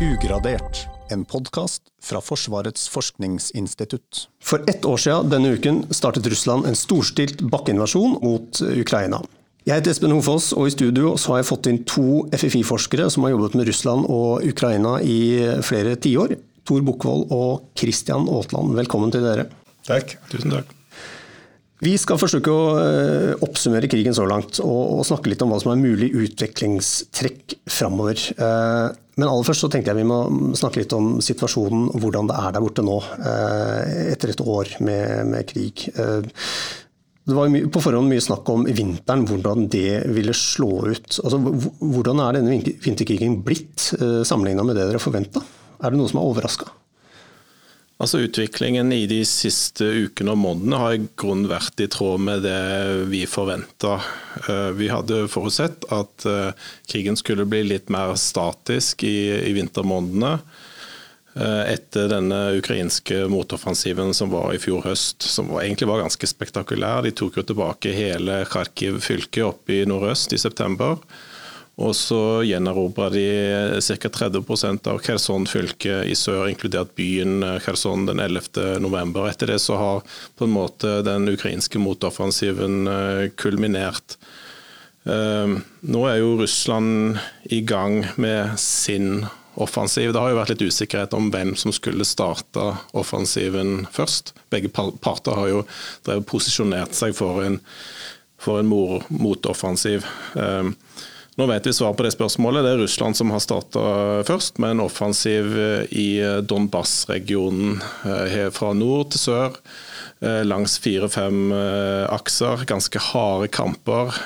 Ugradert, en podkast fra Forsvarets forskningsinstitutt. For ett år siden denne uken startet Russland en storstilt bakkeinvasjon mot Ukraina. Jeg heter Espen Hofoss, og i studio så har jeg fått inn to FFI-forskere som har jobbet med Russland og Ukraina i flere tiår. Tor Bukkvold og Christian Aatland, velkommen til dere. Takk. Tusen takk. Vi skal forsøke å eh, oppsummere krigen så langt, og, snakke litt om hva som er mulig utviklingstrekk framover. Eh, men aller først så tenkte jeg vi må snakke litt om situasjonen, og hvordan det er der borte nå, eh, etter et år med, med krig. Det var på forhånd mye snakk om vinteren, hvordan det ville slå ut. Altså, hvordan er denne vinterkrigen blitt, sammenligna med det dere forventa? Er det noe som er overraska? Altså Utviklingen i de siste ukene og månedene har i grunnen vært i tråd med det vi forventa. Eh, vi hadde forutsett at eh, krigen skulle bli litt mer statisk i, i vintermånedene. Eh, etter denne ukrainske motoffensiven som var i fjor høst, som egentlig var ganske spektakulær. De tok jo tilbake hele Kharkiv fylke oppe i nordøst i september. Og så gjenerobra de ca. 30% av Kherson fylke i sør, inkludert byen eh, Kherson den 11.11. Etter det så har på en måte den ukrainske motoffensiven eh, kulminert. Eh, nå er jo Russland i gang med sin offensiv. Det har jo vært litt usikkerhet om hvem som skulle starte offensiven først. Begge parter har jo posisjonert seg for en, for en motoffensiv. Nå vet vi svaret på det spørsmålet. Det er Russland som har starta først, med en offensiv eh, i Donbas-regionen eh, fra nord til sør. Eh, langs fire-fem akser. Ganske harde kamper.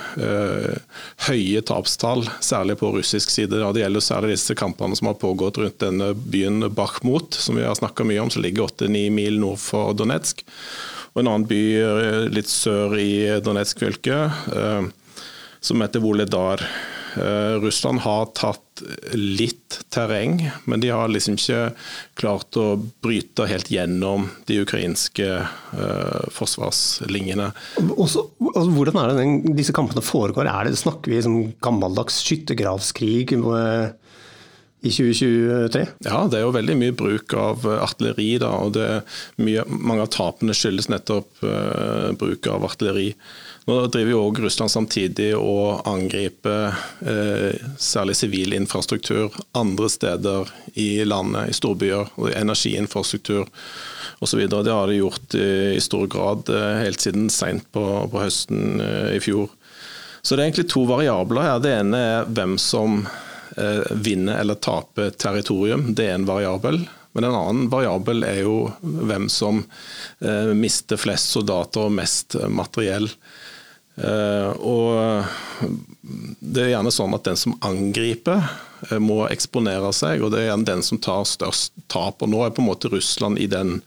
Høye tapstall, særlig på russisk side. Det gjelder særlig disse kampene som har pågått rundt denne byen Bakhmut, som vi har snakka mye om, som ligger åtte-ni mil nord for Donetsk. Og en annen by litt sør i Donetsk fylke, som heter Voledar. Eh, Russland har tatt litt terreng, men de har liksom ikke klart å bryte helt gjennom de ukrainske uh, forsvarslinjene. Også, altså, hvordan er det den, disse kampene foregår? Er det, snakker vi som gammeldags skyttergravskrig? Med i 2023? Ja, det er jo veldig mye bruk av artilleri. Da, og mye, Mange av tapene skyldes nettopp uh, bruk av artilleri. Nå driver jo også Russland samtidig og angriper eh, særlig sivil infrastruktur andre steder i landet, i storbyer. Energiinfrastruktur osv. Det har de gjort i, i stor grad eh, helt siden seint på, på, høsten eh, i fjor. Så det er egentlig to variabler her. Det ene er hvem som eh, vinner eller taper territorium. Det er en variabel. Men en annen variabel er jo hvem som eh, mister flest soldater og mest materiell. Eh, og det er gjerne sånn at den som angriper, eh, må eksponere seg, og det er gjerne den som tar størst tap. Og nå er på en måte Russland i den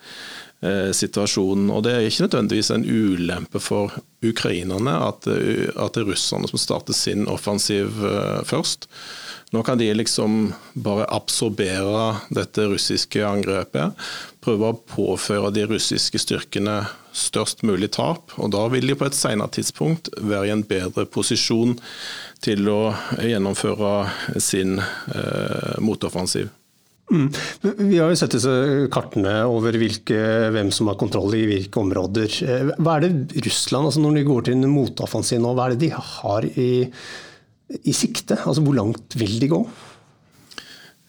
eh, situasjonen. Og det er ikke nødvendigvis en ulempe for ukrainerne at, at det er russerne som starter sin offensiv først. Nå kan de liksom bare absorbere dette russiske angrepet. Prøve å påføre de russiske styrkene størst mulig tap. og Da vil de på et senere tidspunkt være i en bedre posisjon til å gjennomføre sin eh, motoffensiv. Mm. Vi har jo sett disse kartene over hvilke, hvem som har kontroll i hvilke områder. Eh, hva er det Russland, altså når de går til en motoffensiv nå, hva er det de har i i sikte? Altså hvor langt vil de gå?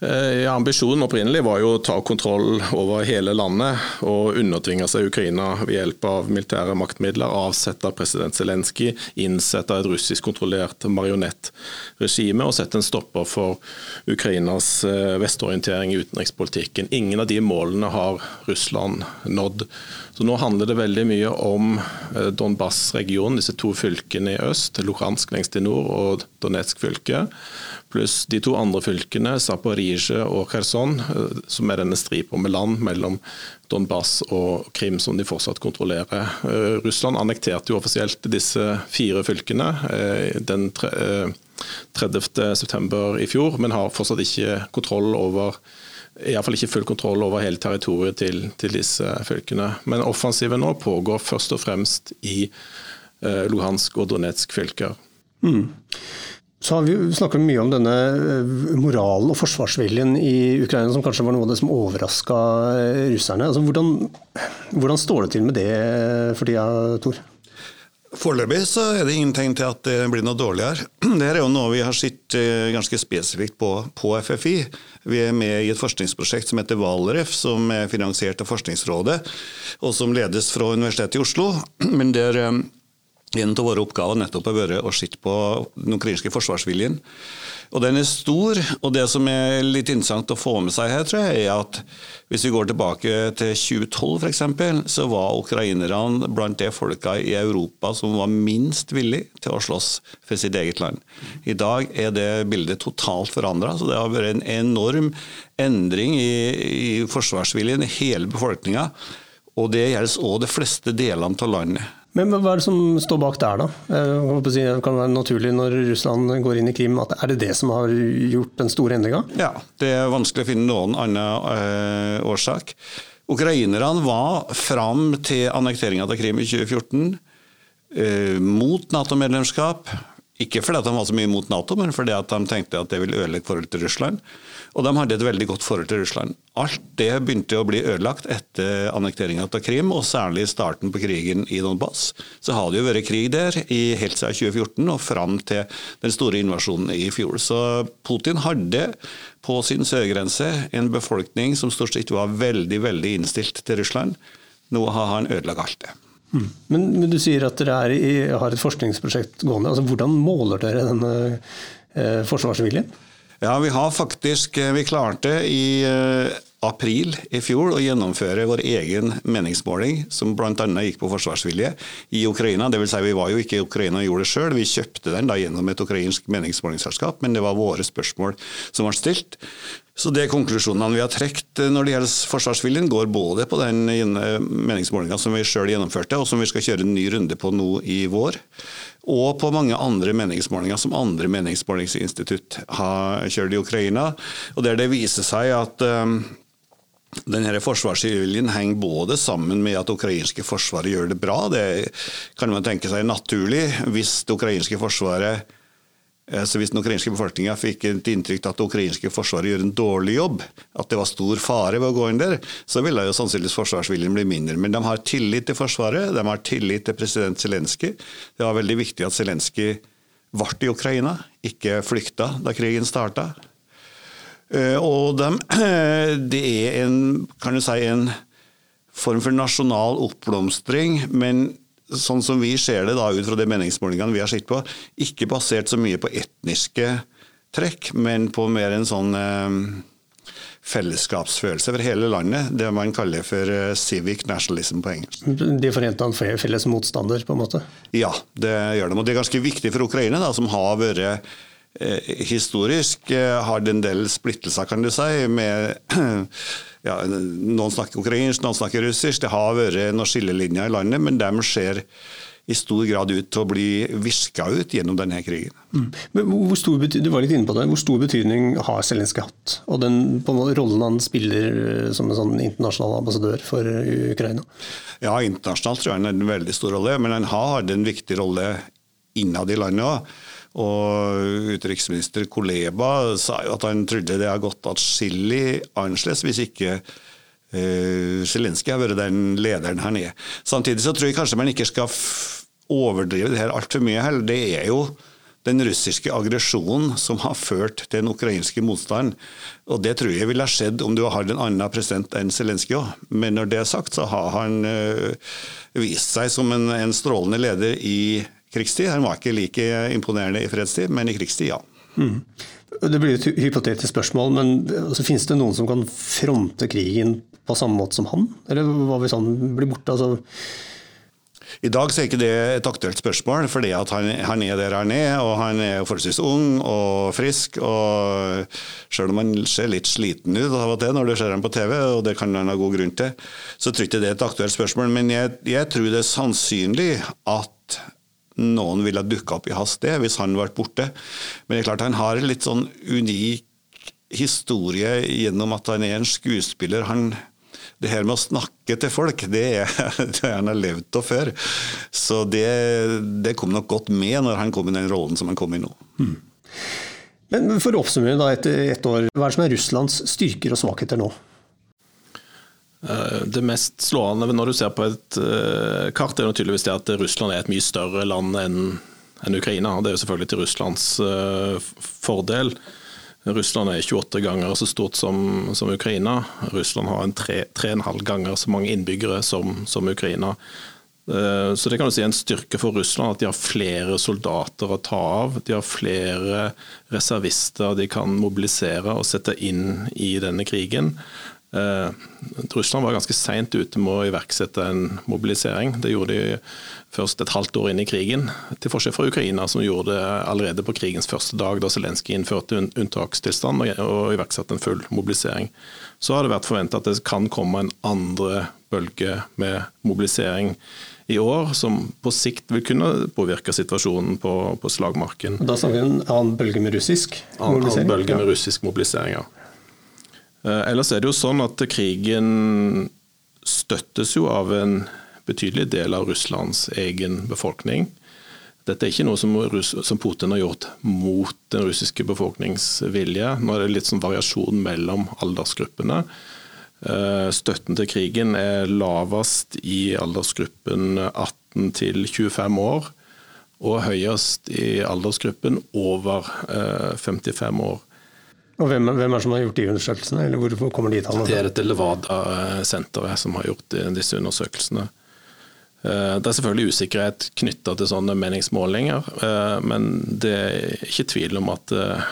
Eh, ja, ambisjonen opprinnelig var jo å ta kontroll over hele landet og undertvinge seg Ukraina ved hjelp av militære maktmidler, avsette president Zelenskyj, innsette et russisk-kontrollert marionettregime og sette en stopper for Ukrainas eh, vestorientering i utenrikspolitikken. Ingen av de målene har Russland nådd. Så Nå handler det veldig mye om eh, Donbas-regionen, disse to fylkene i øst, Luhansk lengst i nord og Donetsk fylke pluss de to andre fylkene, Zaporizjzja og Kherson, eh, som er denne stripa med land mellom Donbas og Krim, som de fortsatt kontrollerer. Eh, Russland annekterte jo offisielt disse fire fylkene eh, den 30.9 i fjor, men har fortsatt ikke kontroll over Iallfall ikke full kontroll over hele territoriet til, til, disse fylkene. Men offensiven nå pågår først og fremst i Luhansk og Donetsk fylker. Mm. Så har vi snakket mye om denne eh, moralen og forsvarsviljen i Ukraina, som kanskje var noe av det som overraska eh, russerne. Altså, hvordan, hvordan, står det til med det for tida, Tor? Foreløpig er det ingen tegn til at det blir noe dårligere. Dette er jo noe vi har sett eh, ganske spesifikt på, på FFI. Vi er med i et forskningsprosjekt som heter Valref, som er finansiert av Forskningsrådet, og som ledes fra Universitetet i Oslo. Men der en av våre oppgaver nettopp har vært å se på den ukrainske forsvarsviljen. Og Den er stor. og Det som er litt interessant å få med seg her, tror jeg, er at hvis vi går tilbake til 2012 f.eks., så var ukrainerne blant de folka i Europa som var minst villige til å slåss for sitt eget land. I dag er det bildet totalt forandra. Så det har vært en enorm endring i, i forsvarsviljen i hele befolkninga. Og det gjelder òg de fleste delene av landet. Men hva er det som står bak der, da? Si, det kan være naturlig når Russland går inn i Krim. At er det det som har gjort den store endringa? Ja, det er vanskelig å finne noen annen øh, årsak. Ukrainerne var fram til annekteringa av Krim i 2014 øh, eh, mot Nato-medlemskap. Ikke fordi de var så mye mot Nato, men fordi de tenkte at det ville ødelegge forholdet til Russland. Og de hadde et veldig godt forhold til Russland. Alt det begynte å bli ødelagt etter annekteringa av Krim, og særlig starten på krigen i Donbass. Så har det jo vært krig der i helt siden 2014 og fram til den store invasjonen i fjor. Så Putin hadde på sin sørgrense en befolkning som stort sett var veldig, veldig innstilt til Russland. Nå har han ødelagt alt det. Men, men, du sier at dere i, har et forskningsprosjekt gående. Altså, hvordan måler dere denne eh, forsvarsviljen? Ja, vi har faktisk eh, Vi klarte i eh, april i fjor å gjennomføre vår egen meningsmåling, som bl.a. gikk på forsvarsvilje i Ukraina. Det vil si, vi var jo ikke i Ukraina og gjorde det sjøl, vi kjøpte den da gjennom et ukrainsk meningsmålingsselskap, men det var våre spørsmål som ble stilt. Så det Konklusjonene vi har trukket når det gjelder forsvarsviljen, går både på den meningsmålinga som vi sjøl gjennomførte, og som vi skal kjøre en ny runde på nå i vår og på mange andre meningsmålinger som andre meningsmålingsinstitutt har kjørt i Ukraina. og Der det viser seg at um, denne forsvarsviljen henger både sammen med at ukrainske forsvaret gjør det bra, det kan man tenke seg naturlig hvis det ukrainske forsvaret Eh, så Hvis den ukrainske befolkninga fikk et inntrykk av at det ukrainske forsvaret gjør en dårlig jobb, at det var stor fare ved å gå inn der, så ville jo sannsynligvis forsvarsviljen bli mindre. Men de har tillit til Forsvaret, de har tillit til president Zelenskyj. Det var veldig viktig at Zelenskyj ble i Ukraina, ikke flykta da krigen starta. Eh, og de, det er en, kan du si, en form for nasjonal oppblomstring, men sånn som vi ser det da ut fra de meningsmålingene vi har sett på, ikke basert så mye på etniske trekk, men på mer en sånn eh, fellesskapsfølelse over hele landet. Det man kaller for eh, civic nationalism på engelsk. De forente om felles motstander, på en måte? Ja, det gjør de. Og det er ganske viktig for Ukraina, da, som har vært historisk eh, har det en del splittelser, kan du si, med ja, Noen snakker ukrainsk, noen snakker russisk. Det har vært noen skillelinjer i landet, men de ser i stor grad ut til å bli viska ut gjennom denne krigen. Mm. Men hvor stor, du var litt inne på det. Hvor stor betydning har Zelenskyj hatt? Og den rollen han spiller eh, som en sånn internasjonal ambassadør for eh, Ukraina? Ja, internasjonalt tror jeg han har en veldig stor rolle, men han har hatt en viktig rolle innad i landet òg. Og utenriksminister Koleba sa jo at han trodde det har gått atskillig annerledes hvis ikke uh, Zelenskyj har vært den lederen han er. Samtidig så tror jeg kanskje man ikke skal overdrive det her altfor mye heller. Det er jo den russiske aggresjonen som har ført til den ukrainske motstanden. Og Det tror jeg ville ha skjedd om du hadde en annen president enn Zelenskyj òg. Men når det er sagt, så har han uh, vist seg som en, en strålende leder i krigstid. Han var ikke like imponerende i fredstid, men i krigstid, ja. Mm. Det blir et hypotetisk spørsmål, men altså, finnes det noen som kan fronte krigen på samme måte som han? Eller hva hvis han blir borte? Altså i dag så er ikke det et aktuelt spørsmål, fordi han, han, er der han er. og Han er forholdsvis ung og frisk. og Selv om han ser litt sliten ut av og til når du ser ham på TV, og det kan han ha god grunn til, så tror jeg ikke det er et aktuelt spørsmål. Men jeg, jeg tror det er sannsynlig at noen ville dukka opp i hans sted hvis han ble borte. Men det er klart han har en litt sånn unik historie gjennom at han er en skuespiller. Han, det her med å snakke til folk, det er det han har levd av før. Så det, det, kom nok godt med når han kom i den rollen som han kom i nå. Mm. Men For å oppsummere da etter ett år, hva er det som er Russlands styrker og svakheter nå? Eh, det mest slående når du ser på et eh, kart, er tydeligvis det at Russland er et mye større land enn Ukraina. Det er jo selvfølgelig til Russlands eh, fordel. Russland er 28 ganger så stort som, som Ukraina. Russland har en tre, tre og en halv ganger så mange innbyggere som, som Ukraina. Så det kan du si er en styrke for Russland at de har flere soldater å ta av. De har flere reservister de kan mobilisere og sette inn i denne krigen. Eh, Russland var ganske seint ute med å iverksette en mobilisering. Det gjorde de først et halvt år inn i krigen, til forskjell fra Ukraina, som gjorde det allerede på krigens første dag, da Zelenskyj innførte unntakstilstand og iverksatte en full mobilisering. Så har det vært forventa at det kan komme en andre bølge med mobilisering i år, som på sikt vil kunne påvirke situasjonen på, på slagmarken. Da snakker vi om en annen bølge med russisk mobilisering? Annen bølge med russisk mobilisering, ja. Eh, ellers er det jo sånn at krigen støttes jo av en betydelig del av Russlands egen befolkning. Dette er ikke noe som, Putin har gjort mot den russiske befolkningsvilje. Nå er det litt sånn variasjon mellom aldersgruppene. Eh, støtten til krigen er lavest i aldersgruppen 18 til 25 år, og høyest i aldersgruppen over 55 eh, år. Og hvem, hvem, er det som har gjort de undersøkelsene, eller hvorfor kommer de tallene? Det er dette Levada-senteret som har gjort disse undersøkelsene. Eh, det er selvfølgelig usikkerhet knytta til sånne meningsmålinger, eh, men det er ikke tvil om at eh,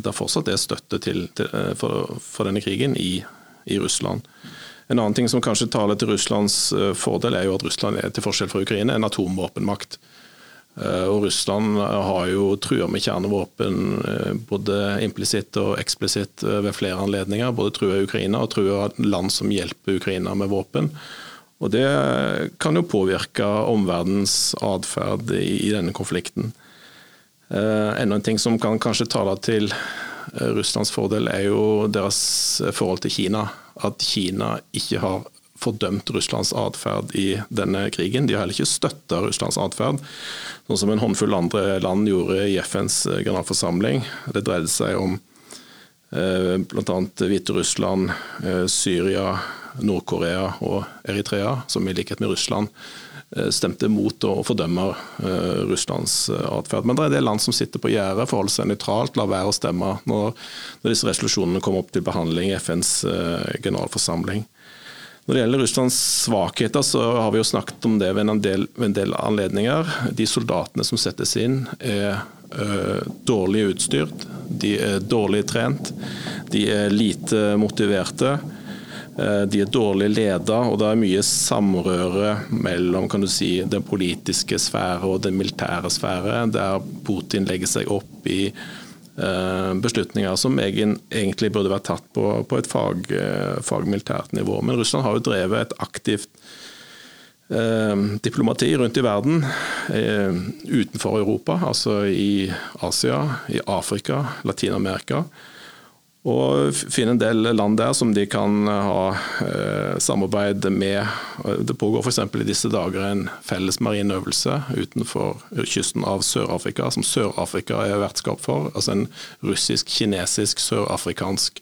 det fortsatt er støtte til, til, for, for, denne krigen i, i, Russland. En annen ting som kanskje taler til Russlands fordel, er jo at Russland er til forskjell fra Ukraina en atomvåpenmakt. Eh, og Russland har jo trua med kjernevåpen eh, både implisitt og eksplisitt eh, ved flere anledninger. Både trua Ukraina og trua land som hjelper Ukraina med våpen. Og Det kan jo påvirke omverdens atferd i denne konflikten. Enda en ting som kan kanskje tale til Russlands fordel, er jo deres forhold til Kina. At Kina ikke har fordømt Russlands atferd i denne krigen. De har heller ikke støtta Russlands atferd, sånn som en håndfull andre land gjorde i FNs eh, generalforsamling. Det dreide seg om eh, bl.a. Hviterussland, eh, Syria, Nord-Korea og Eritrea, som i likhet med Russland stemte mot og fordømmer Russlands atferd. Men det er det land som sitter på gjerdet, forholder seg nøytralt, lar være å stemme når disse resolusjonene kommer opp til behandling i FNs generalforsamling. Når det gjelder Russlands svakheter, så har vi jo snakket om det ved en del, ved en del anledninger. De soldatene som settes inn, er uh, dårlig utstyrt, de er dårlig trent, de er lite motiverte. Uh, de er dårlig ledet, og det er mye samrøre mellom kan du si, den politiske sfære og den militære sfære, der Putin legger seg opp i Eh, beslutninger som egentlig burde vært tatt på, på et fag, eh, fagmilitært nivå. Men Russland har jo drevet et aktivt eh, diplomati rundt i verden eh, utenfor Europa, altså i Asia, i Afrika, Latin-Amerika. Og finne en del land der som de kan ha eh, samarbeid med. Det pågår f.eks. i disse dager en felles marineøvelse utenfor kysten av Sør-Afrika, som Sør-Afrika er vertskap for. Altså en russisk-kinesisk, sørafrikansk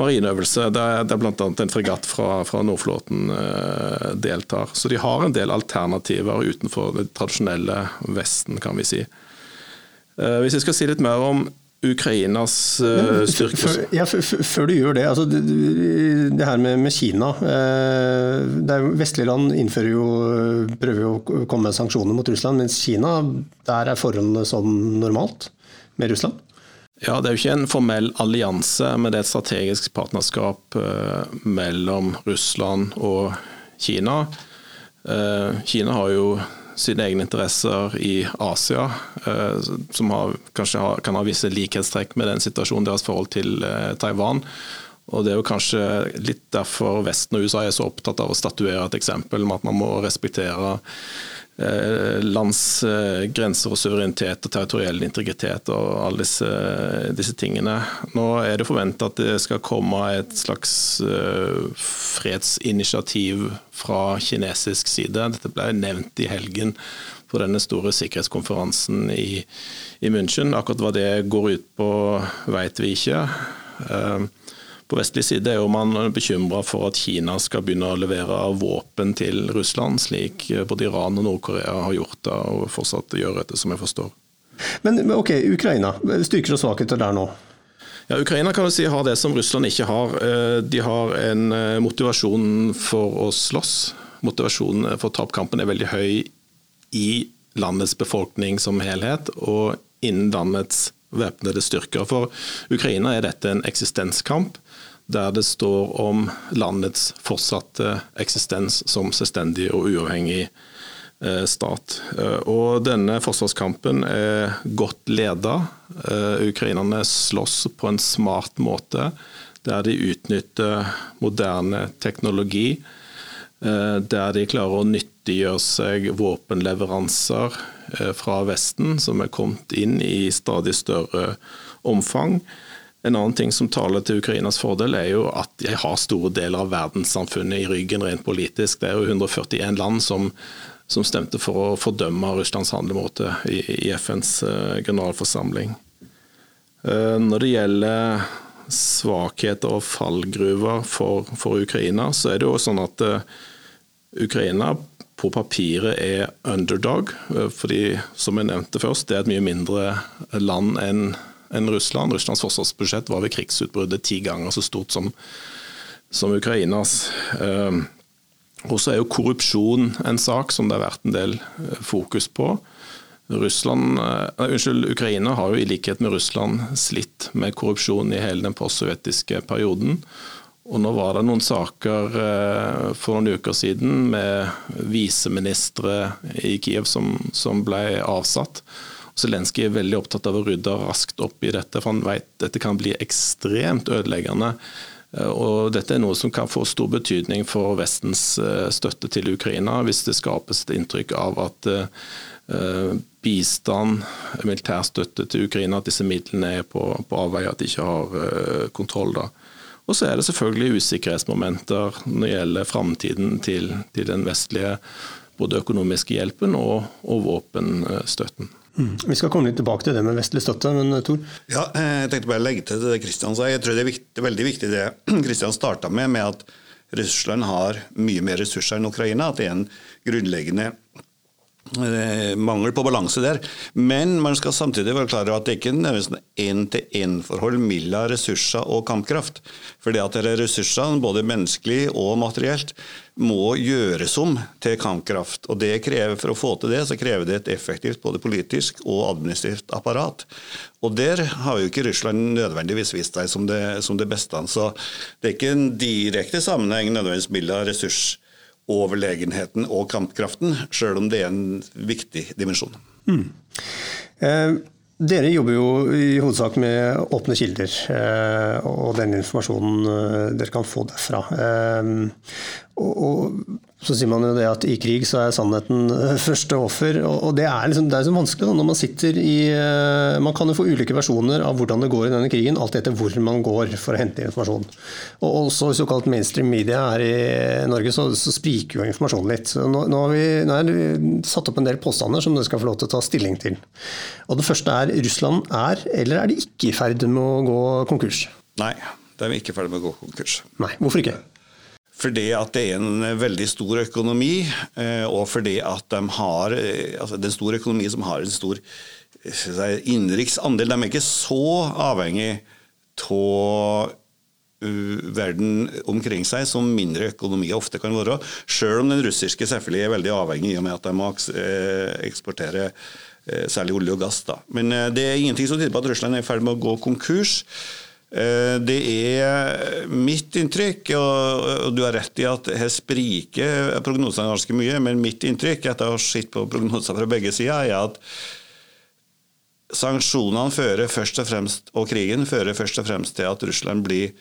marineøvelse der, der bl.a. en fregatt fra, fra Nordflåten eh, deltar. Så de har en del alternativer utenfor det tradisjonelle Vesten, kan vi si. Eh, hvis jeg skal si litt mer om Ukrainas uh, styrke. Før, ja, før, du gjør det, altså det, det her med, med Kina. Eh, Vestlige land innfører jo, prøver jo å komme med sanksjoner mot Russland, mens Kina, der er forholdene som normalt med Russland? Ja, Det er jo ikke en formell allianse, men det er et strategisk partnerskap eh, mellom Russland og Kina. Eh, Kina har jo sine egne interesser i Asia, eh, som har, kanskje har, kan ha visse likhetstrekk med den situasjonen deres forhold til eh, Taiwan. Og Det er jo kanskje litt derfor Vesten og USA er så opptatt av å statuere et eksempel med at man må respektere eh, lands eh, grenser og suverenitet og territoriell integritet og alle disse, disse tingene. Nå er det forventa at det skal komme et slags eh, fredsinitiativ fra kinesisk side. Dette ble nevnt i helgen på denne store sikkerhetskonferansen i, i München. Akkurat hva det går ut på, vet vi ikke. På vestlig side er jo man bekymra for at Kina skal begynne å levere våpen til Russland, slik både Iran og Nord-Korea har gjort det, og fortsatt gjør etter som jeg forstår. Men ok, Ukraina. Styrker og svakheter der nå? Ja, Ukraina kan du si har det som Russland ikke har. Eh, de har en eh, motivasjon for å slåss. Motivasjonen for å ta opp kampen er veldig høy i landets befolkning som helhet, og innen landets væpnede styrker. For Ukraina er dette en eksistenskamp der det står om landets fortsatte eksistens som selvstendig og uavhengig eh, stat. Eh, og denne forsvarskampen er godt leda. Eh, ukrainerne slåss på en smart måte, der de utnytter moderne teknologi. Der de klarer å nyttiggjøre seg våpenleveranser fra Vesten, som er kommet inn i stadig større omfang. En annen ting som taler til Ukrainas fordel, er jo at de har store deler av verdenssamfunnet i ryggen rent politisk. Det er jo 141 land som, som stemte for å fordømme Russlands handlemåte i, i FNs uh, generalforsamling. Når det gjelder svakheter og fallgruver for, for, Ukraina, så er det jo sånn at uh, Ukraina på papiret er underdog, fordi som jeg nevnte først, det er et mye mindre land enn en Russland. Russlands forsvarsbudsjett var ved krigsutbruddet ti ganger så stort som, som Ukrainas. Uh, og så er jo korrupsjon en sak som det har vært en del eh, fokus på. Russland, nei, unnskyld, Ukraina har jo i likhet med Russland slitt med korrupsjon i hele den postsovjetiske perioden. Og nå var det noen saker uh, for noen uker siden med viseministre i Kiev som, som ble avsatt. Zelenskyj er veldig opptatt av å rydde raskt opp i dette, for han vet dette kan bli ekstremt ødeleggende. Eh, og dette er noe som kan få stor betydning for Vestens eh, støtte til Ukraina, hvis det skapes et inntrykk av at bistand, militær støtte til Ukraina, at disse midlene er på, på avveie, at de ikke har kontroll. da. Og så er det selvfølgelig usikkerhetsmomenter når det gjelder framtiden til, til, den vestlige både økonomiske hjelpen og, og våpenstøtten. Mm. Vi skal komme litt tilbake til det med vestlig støtte, men eh, Tor? Ja, eh, jeg tenkte bare å legge til det Kristian sa. Jeg tror det er viktig, veldig viktig det Kristian starta med, med at Russland har mye mer ressurser enn Ukraina. At det er en grunnleggende mangel på balanse der. Men man skal samtidig være klar over at det ikke er et én-til-én-forhold mellom ressurser og kampkraft. For det at det er ressursene, både menneskelig og materielt, må gjøres om til kampkraft. Og krever, For å få til det, så krever det et effektivt både politisk og administrativt apparat. Og der har jo ikke Russland nødvendigvis vist seg som det, som det beste. Så det er ikke en direkte sammenheng nødvendigvis mellom ressurs overlegenheten og kampkraften, sjøl om det er en viktig dimensjon. Mm. Eh, dere jobber jo i hovedsak med åpne kilder eh, og den informasjonen eh, dere kan få derfra. Eh, og, og så sier man jo det at i krig så er sannheten eh, første offer. og Det er liksom, det er liksom vanskelig da, når man sitter i eh, Man kan jo få ulike versjoner av hvordan det går i denne krigen, alt etter hvor man går for å hente informasjon. Og også i såkalt mainstream media her i Norge så, så spriker jo informasjonen litt. Nå, nå, har vi, nå er vi satt opp en del påstander som dere skal få lov til å ta stilling til. Og Det første er Russland er, eller er de ikke i ferd med å gå konkurs? Nei, de er ikke i ferd med å gå konkurs. Nei, Hvorfor ikke? Fordi at det er en veldig stor økonomi, eh, og fordi at de har eh, altså det er en stor økonomi som har en stor innenriks andel. De er ikke så avhengig av verden omkring seg som mindre økonomier ofte kan være. Selv om den russiske selvfølgelig er veldig avhengig i og med at de må eh, eksportere særlig olje og gass. Da. Men det er ingenting som tyder på at Russland er i ferd med å gå konkurs. Eh, det er mitt inntrykk, og du har rett i at her spriker prognosene ganske mye, men mitt inntrykk etter å ha sett på prognoser fra begge sider, er at sanksjonene fører først og fremst, og krigen fører først og fremst til at Russland blir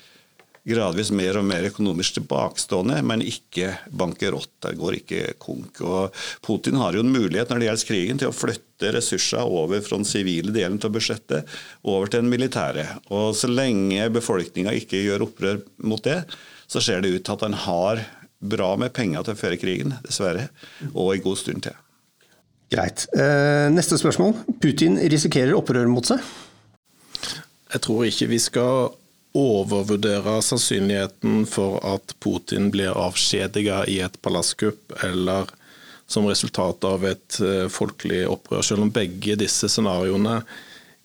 gradvis mer og mer økonomisk tilbakestående, men ikke bankerott. Der går ikke konk. Og Putin har jo en mulighet når det gjelder krigen til å flytte ressurser over fra den sivile delen av budsjettet over til den militære. Og Så lenge befolkninga ikke gjør opprør mot det, så ser det ut til at han har bra med penger til å føre krigen, dessverre, og en god stund til. Greit. Eh, neste spørsmål. Putin risikerer opprør mot seg? Jeg tror ikke vi skal overvurdere sannsynligheten for at Putin blir avskjediget i et palasskupp eller som resultat av et eh, folkelig opprør, selv om begge disse scenarioene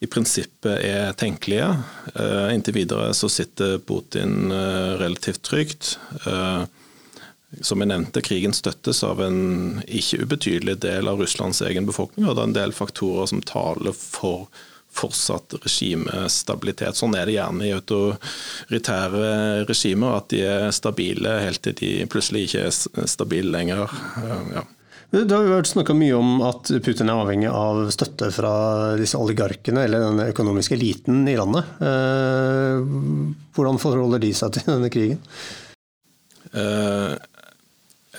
i prinsippet er tenkelige. Eh, inntil videre så sitter Putin eh, relativt trygt. Som jeg nevnte, krigen støttes av en ikke ubetydelig del av Russlands egen befolkning, og det er en del faktorer som taler for fortsatt regimestabilitet. Sånn er det gjerne i autoritære regimer, at de er stabile helt til de plutselig ikke er stabile lenger. Ja. Det har vært snakka mye om at Putin er avhengig av støtte fra disse oligarkene, eller den økonomiske eliten i landet. Eh, hvordan forholder de seg til denne krigen? Eh,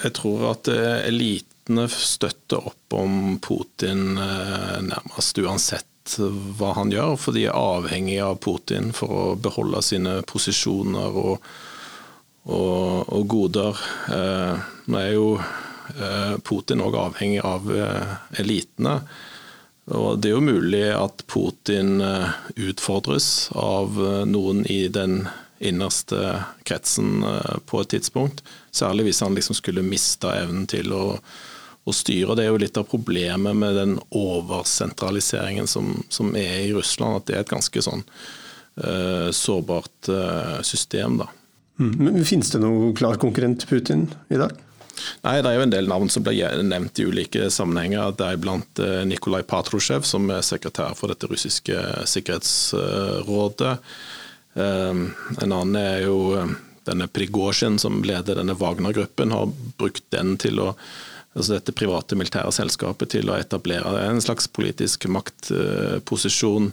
jeg tror at elitene støtter opp om Putin eh, nærmest uansett hva han gjør, for de er avhengig av Putin for å beholde sine posisjoner og, og, og goder. Eh, nå er jo eh, Putin òg avhengig av eh, elitene. Og det er jo mulig at Putin eh, utfordres av eh, noen i den innerste kretsen eh, på et tidspunkt. Særlig hvis han liksom skulle miste evnen til å å styre. Det er jo litt av problemet med den oversentraliseringen som, som er i Russland, at det er et ganske sånn uh, sårbart uh, system. da. Mm. Men Finnes det noen klar konkurrent til Putin i dag? Nei, Det er jo en del navn som blir nevnt i ulike sammenhenger. Deriblant blant Nikolai Patrusjev, som er sekretær for dette russiske sikkerhetsrådet. En annen er jo denne Prigozjin, som leder denne Wagner-gruppen, har brukt den til å altså dette private militære selskapet til å etablere en slags politisk maktposisjon.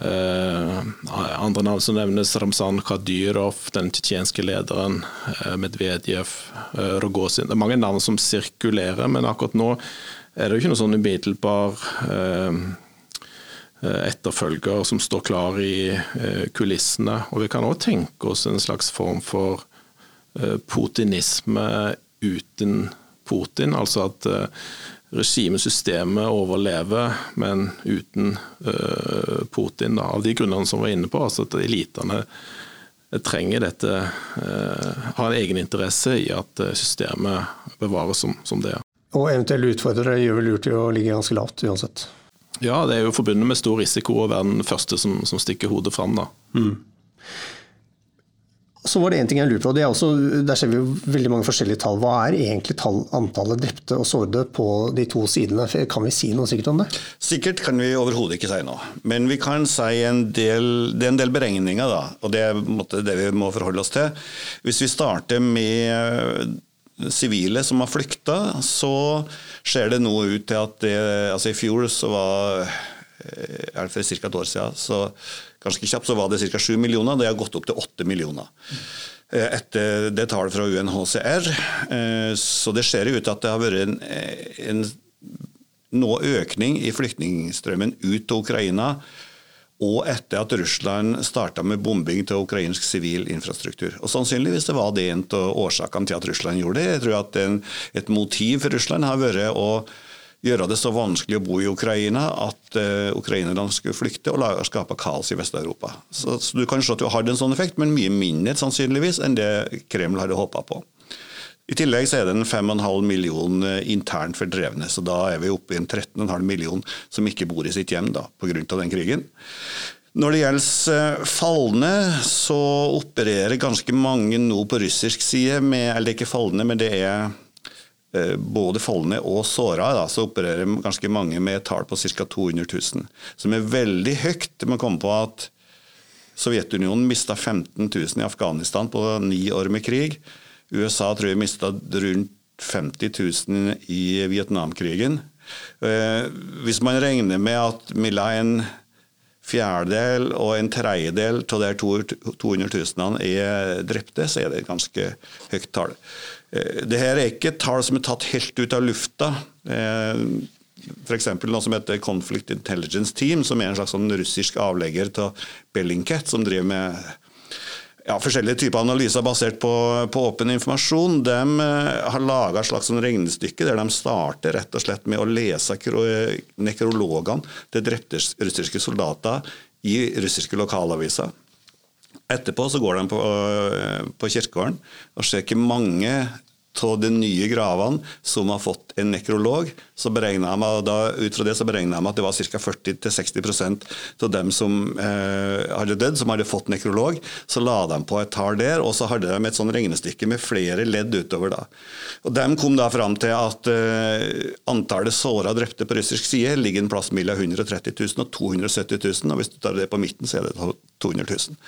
Uh, andre navn som nevnes, Ramzan Kadyrov, den tsjetsjenske lederen, uh, Medvedev, uh, Rogozin. Det er mange navn som sirkulerer, men akkurat nå er det jo ikke noe sånn umiddelbar etterfølger som står klar i kulissene. Og vi kan òg tenke oss en slags form for putinisme uten Putin. Altså at regimet, regimesystemet overlever, men uten uh, Putin. Da, av de grunnene som var inne på. altså at elitene trenger dette, har en egeninteresse i at systemet bevares som, som det er. Og eventuelle utfordrere gjør vel lurt i å ligge ganske lavt uansett? Ja, det er jo forbundet med stor risiko å være den første som, som stikker hodet fram. da. Mm. Så var det en ting jeg lurer på, også, Der ser vi jo veldig mange forskjellige tall. Hva er egentlig tall, antallet drepte og sårede på de to sidene? Kan vi si noe sikkert om det? Sikkert kan vi overhodet ikke si noe. Men vi kan si en del, det er en del beregninger, da, og det er det vi må forholde oss til. Hvis vi starter med sivile som har flykta, så ser det nå ut til at det, altså I fjor så var eh, er det for ca. et år siden, så ganske kjapt, så var det ca. 7 millioner. Det har gått opp til 8 millioner. Eh, etter det tallet fra UNHCR. Eh, så det ser ut til at det har vært en, en noe økning i flyktningstrømmen ut til Ukraina. Og etter at Russland starta med bombing til ukrainsk sivil infrastruktur. Og Sannsynligvis det var det en av årsakene til at Russland gjorde det. Jeg tror at en, Et motiv for Russland har vært å gjøre det så vanskelig å bo i Ukraina at uh, ukrainerne skulle flykte og lage, skape kaos i Vest-Europa. Så, så, Du kan se at du hadde en sånn effekt, men mye mindre sannsynligvis enn det Kreml hadde håpa på. I tillegg så er det en 5,5 million eh, internt fordrevne, så da er vi oppe i en 13,5 million som ikke bor i sitt hjem da, pga. den krigen. Når det gjelder eh, falne, så opererer ganske mange nå på russisk side med Eller ikke falne, men det er både falne og såra, da, så opererer ganske mange med et tall på ca. 200 000. Som er veldig høyt. Man kommer på at Sovjetunionen mista 15 000 i Afghanistan på ni år med krig. USA tror jeg mista rundt 50 000 i Vietnamkrigen. Eh, hvis man regner med at Milla la en fjerdedel og en tredjedel av de 200 000 er drepte, så er det et ganske høyt tall. Eh, Dette er ikke tall som er tatt helt ut av lufta. Eh, F.eks. noe som heter Conflict Intelligence Team, som er en slags sånn russisk avlegger av Bellingcat, som driver med ja, forskjellige typer analyser basert på, på åpen informasjon. De uh, har laga et slags sånn regnestykke der de starter rett og slett med å lese nekrologene til drepte russiske soldater i russiske lokalaviser. Etterpå så går de på, uh, på kirkegården og ser hvor mange av de nye gravene som har fått en nekrolog. Så de, da, Ut fra det så beregna de at det var ca. 40-60% av dem som eh, hadde dødd, som hadde fått nekrolog. Så la de på et tall der, og så hadde de et sånn regnestykke med flere ledd utover. da. Og De kom da fram til at eh, antallet såra og drepte på russisk side ligger en plass mellom 130 000 og 270 000. og Hvis du tar det på midten, så er det 200 000.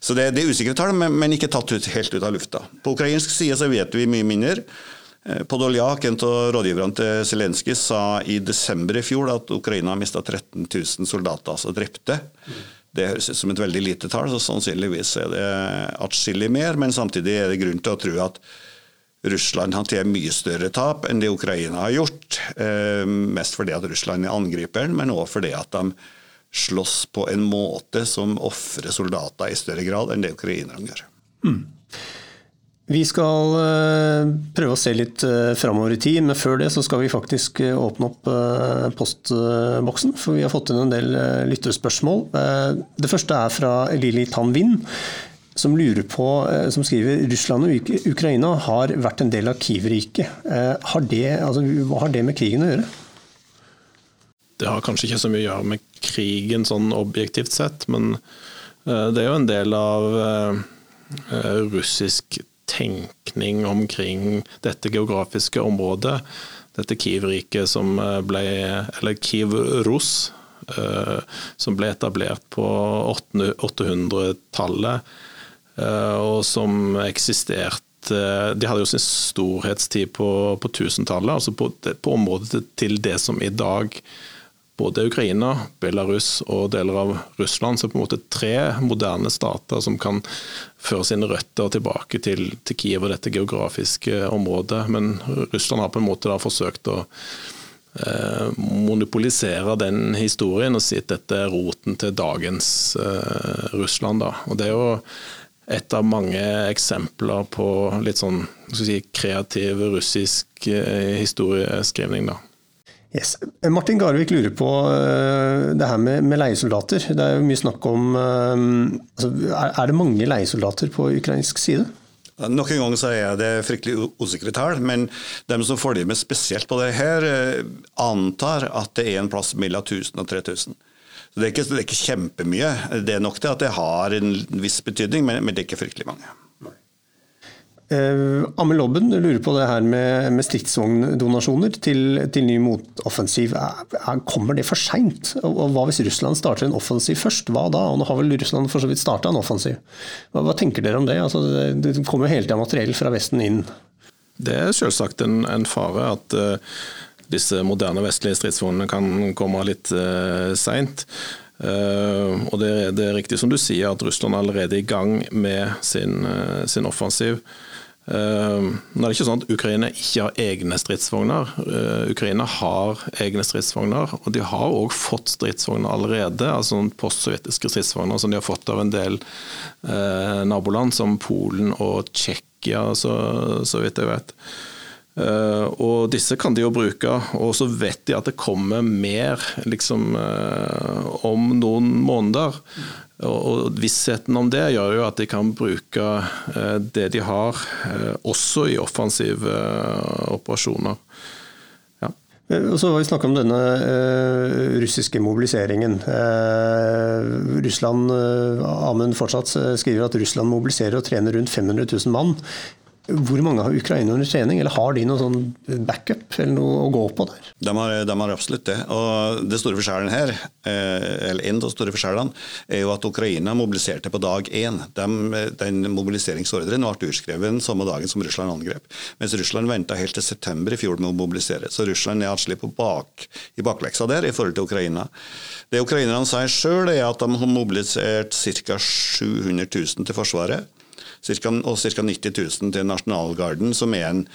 Så det, det er usikre tall, men, men, ikke tatt ut, helt ut av lufta. På ukrainsk side så vet vi mye mindre. Eh, Podoljak, en av rådgiverne til Zelenskyj, sa i desember i fjor at Ukraina har mista 13 000 soldater, altså drepte. Det høres ut som et veldig lite tall, så sannsynligvis er det atskillig mer. Men samtidig er det grunn til å tro at Russland håndterer mye større tap enn det Ukraina har gjort. Eh, mest fordi at Russland er angriperen, men òg fordi at de slåss på en måte som ofrer soldater i større grad enn det ukrainerne gjør. Mm. Vi skal uh, prøve å se litt uh, framover i tid, men før det så skal vi faktisk uh, åpne opp postboksen. For vi har fått inn en del lytterspørsmål. det første er fra Lili Tanvin. Som lurer på, som skriver Russland og Ukraina har vært en del av Kiev-riket. Altså, hva har det med krigen å gjøre? Det har kanskje ikke så mye å gjøre med krigen sånn objektivt sett, men eh, det er jo en del av eh, eh, russisk tenkning omkring dette geografiske området. Dette Kiev-riket som ble Eller Kiev-Russ, som ble etablert på 800-tallet, og som eksisterte de hadde jo sin storhetstid på, på 1000-tallet, altså på, på, området til det som i dag både Ukraina, Belarus og deler av Russland. Så på en måte tre moderne stater som kan føre sine røtter tilbake til, til Kiev og dette geografiske området. Men Russland har på en måte forsøkt å eh, monopolisere den historien og si at dette er roten til dagens eh, Russland. Da. Og det er jo et av mange eksempler på litt sånn si, kreativ russisk eh, historieskrivning. da. Yes. Martin Garvik lurer på uh, det her med, med, leiesoldater. Det er jo mye snakk om uh, altså, er, det mange leiesoldater på ukrainsk side? Nok en gang så er det fryktelig usikre tall, men de som følger med spesielt på det her, uh, antar at det er en plass mellom 1000 og 3000. Så det er, ikke, det er ikke kjempemye. Det er nok til at det har en viss betydning, men, men det er ikke fryktelig mange. Uh, Amel Lobben lurer på det her med, med stridsvogndonasjoner til, til, ny motoffensiv. kommer det for seint? Og, og, hva hvis Russland starter en offensiv først? Hva da? Og nå har vel Russland for så vidt starta en offensiv. Hva, hva, tenker dere om det? Altså, det kommer jo hele tida materiell fra Vesten inn. Det er selvsagt en, en fare at uh, disse moderne vestlige stridsvognene kan komme litt uh, seint. Uh, og det, det, er riktig som du sier at Russland er allerede i gang med sin, uh, sin offensiv. Uh, nå er det ikke sånn at Ukraina ikke har egne stridsvogner. Uh, Ukraina har egne stridsvogner, og de har òg fått stridsvogner allerede. altså Postsovjetiske stridsvogner som de har fått av en del uh, naboland, som Polen og Tsjekkia, så, så vidt jeg vet. Og disse kan de jo bruke, og så vet de at det kommer mer liksom, om noen måneder. Og Vissheten om det gjør jo at de kan bruke eh, det de har, eh, også i offensive eh, operasjoner. Og så har vi snakka om denne russiske mobiliseringen. Russland, Amund fortsatt skriver at Russland mobiliserer og trener rundt 500 000 mann. Hvor mange har Ukraina under trening, eller har de noe sånn backup eller noe å gå på der? De har, de har absolutt det. Og det store forskjellen her, eh, eller En av de store forskjellene er jo at Ukraina mobiliserte på dag én. De, den mobiliseringsordren ble utskrevet samme dagen som Russland angrep. Mens Russland venta helt til september i fjor med å mobilisere. Så Russland er atskillig bak, i bakleksa der i forhold til Ukraina. Det ukrainerne sier sjøl, er at de har mobilisert ca. 700 000 til Forsvaret cirka, og ca. 90 000 til Nasjonalgarden, som er en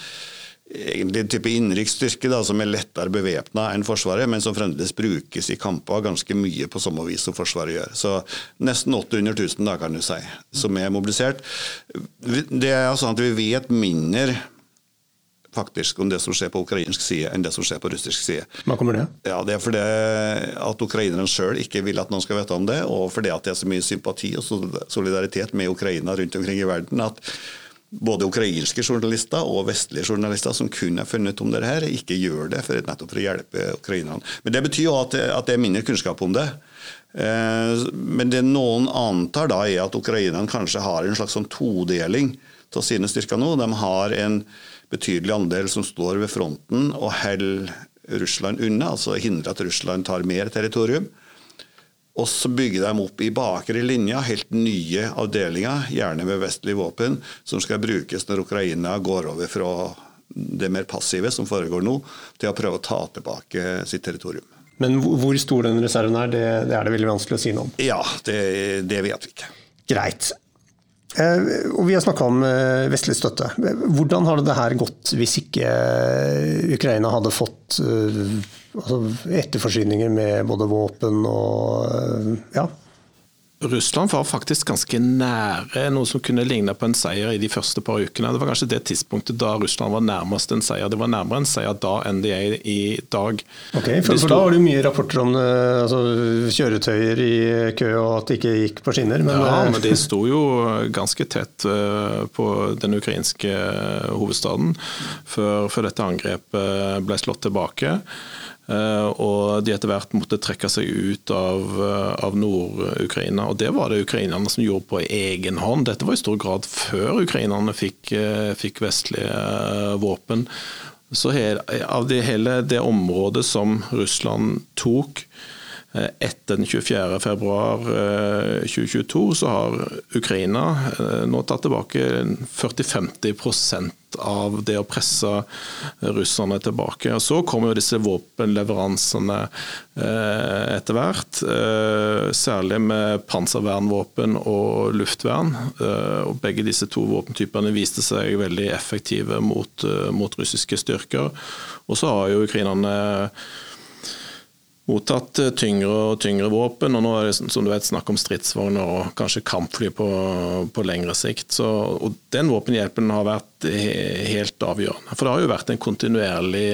egentlig en type innenriksstyrke som er lettere bevæpna enn Forsvaret, men som fremdeles brukes i kamper ganske mye på samme vis som Forsvaret gjør. Så nesten 800 000 da, kan du si, som er mobilisert. Det er sånn at vi vet mindre faktisk om det som skjer på ukrainsk side, enn det som skjer på russisk side. Hva kommer det? Ja, Det er fordi at ukrainerne sjøl ikke vil at noen skal vite om det, og fordi at det er så mye sympati og solidaritet med Ukraina rundt omkring i verden. at både ukrainske journalister og vestlige journalister som kun har funnet om dette, her, ikke gjør det for, nettopp for å hjelpe ukrainerne. Men Det betyr jo at, at det er mindre kunnskap om det. Eh, men det noen antar, da er at ukrainerne kanskje har en slags sånn todeling av sine styrker nå. De har en betydelig andel som står ved fronten og holder Russland unna, altså hindrer at Russland tar mer territorium. Og så bygger de opp i bakre linja helt nye avdelinger, gjerne med vestlige våpen, som skal brukes når Ukraina går over fra det mer passive som foregår nå, til å prøve å ta tilbake sitt territorium. Men hvor stor den reserven er, det, det er det veldig vanskelig å si noe om? Ja, det, det vet vi ikke. Greit. Eh, og Vi har snakka om eh, vestlig støtte. Hvordan hadde det her gått hvis ikke eh, Ukraina hadde fått altså etterforsyninger med både våpen og ja, Russland var faktisk ganske nære noe som kunne ligne på en seier i de første par ukene. Det var kanskje det tidspunktet da Russland var nærmest en seier. Det var nærmere en seier da enn det er i dag. Ok, For, for da var det mye rapporter om altså, kjøretøyer i kø og at det ikke gikk på skinner. Men, ja, men de sto jo ganske tett eh, på den ukrainske hovedstaden før, før dette angrepet ble slått tilbake. Eh, og de etter hvert måtte trekke seg ut av, eh, av Nord-Ukraina. Og Det var det ukrainerne som gjorde på egen hånd. Dette var i stor grad før ukrainerne fikk, eh, fikk vestlige våpen. Så he, av det hele det området som Russland tok etter den 24. februar 2022, så har Ukraina nå tatt tilbake 40-50 av det å presse russerne tilbake. Og Så kommer jo disse våpenleveransene eh, etter hvert. Eh, særlig med panservernvåpen og luftvern. Eh, og Begge disse to våpentypene viste seg veldig effektive mot, mot russiske styrker. Og så har jo ukrainerne mottatt eh, tyngre og tyngre våpen. og Nå er det som du vet, snakk om stridsvogner og kanskje kampfly på, på lengre sikt. Så, og Den våpenhjelpen har vært helt avgjørende. For Det har jo vært en kontinuerlig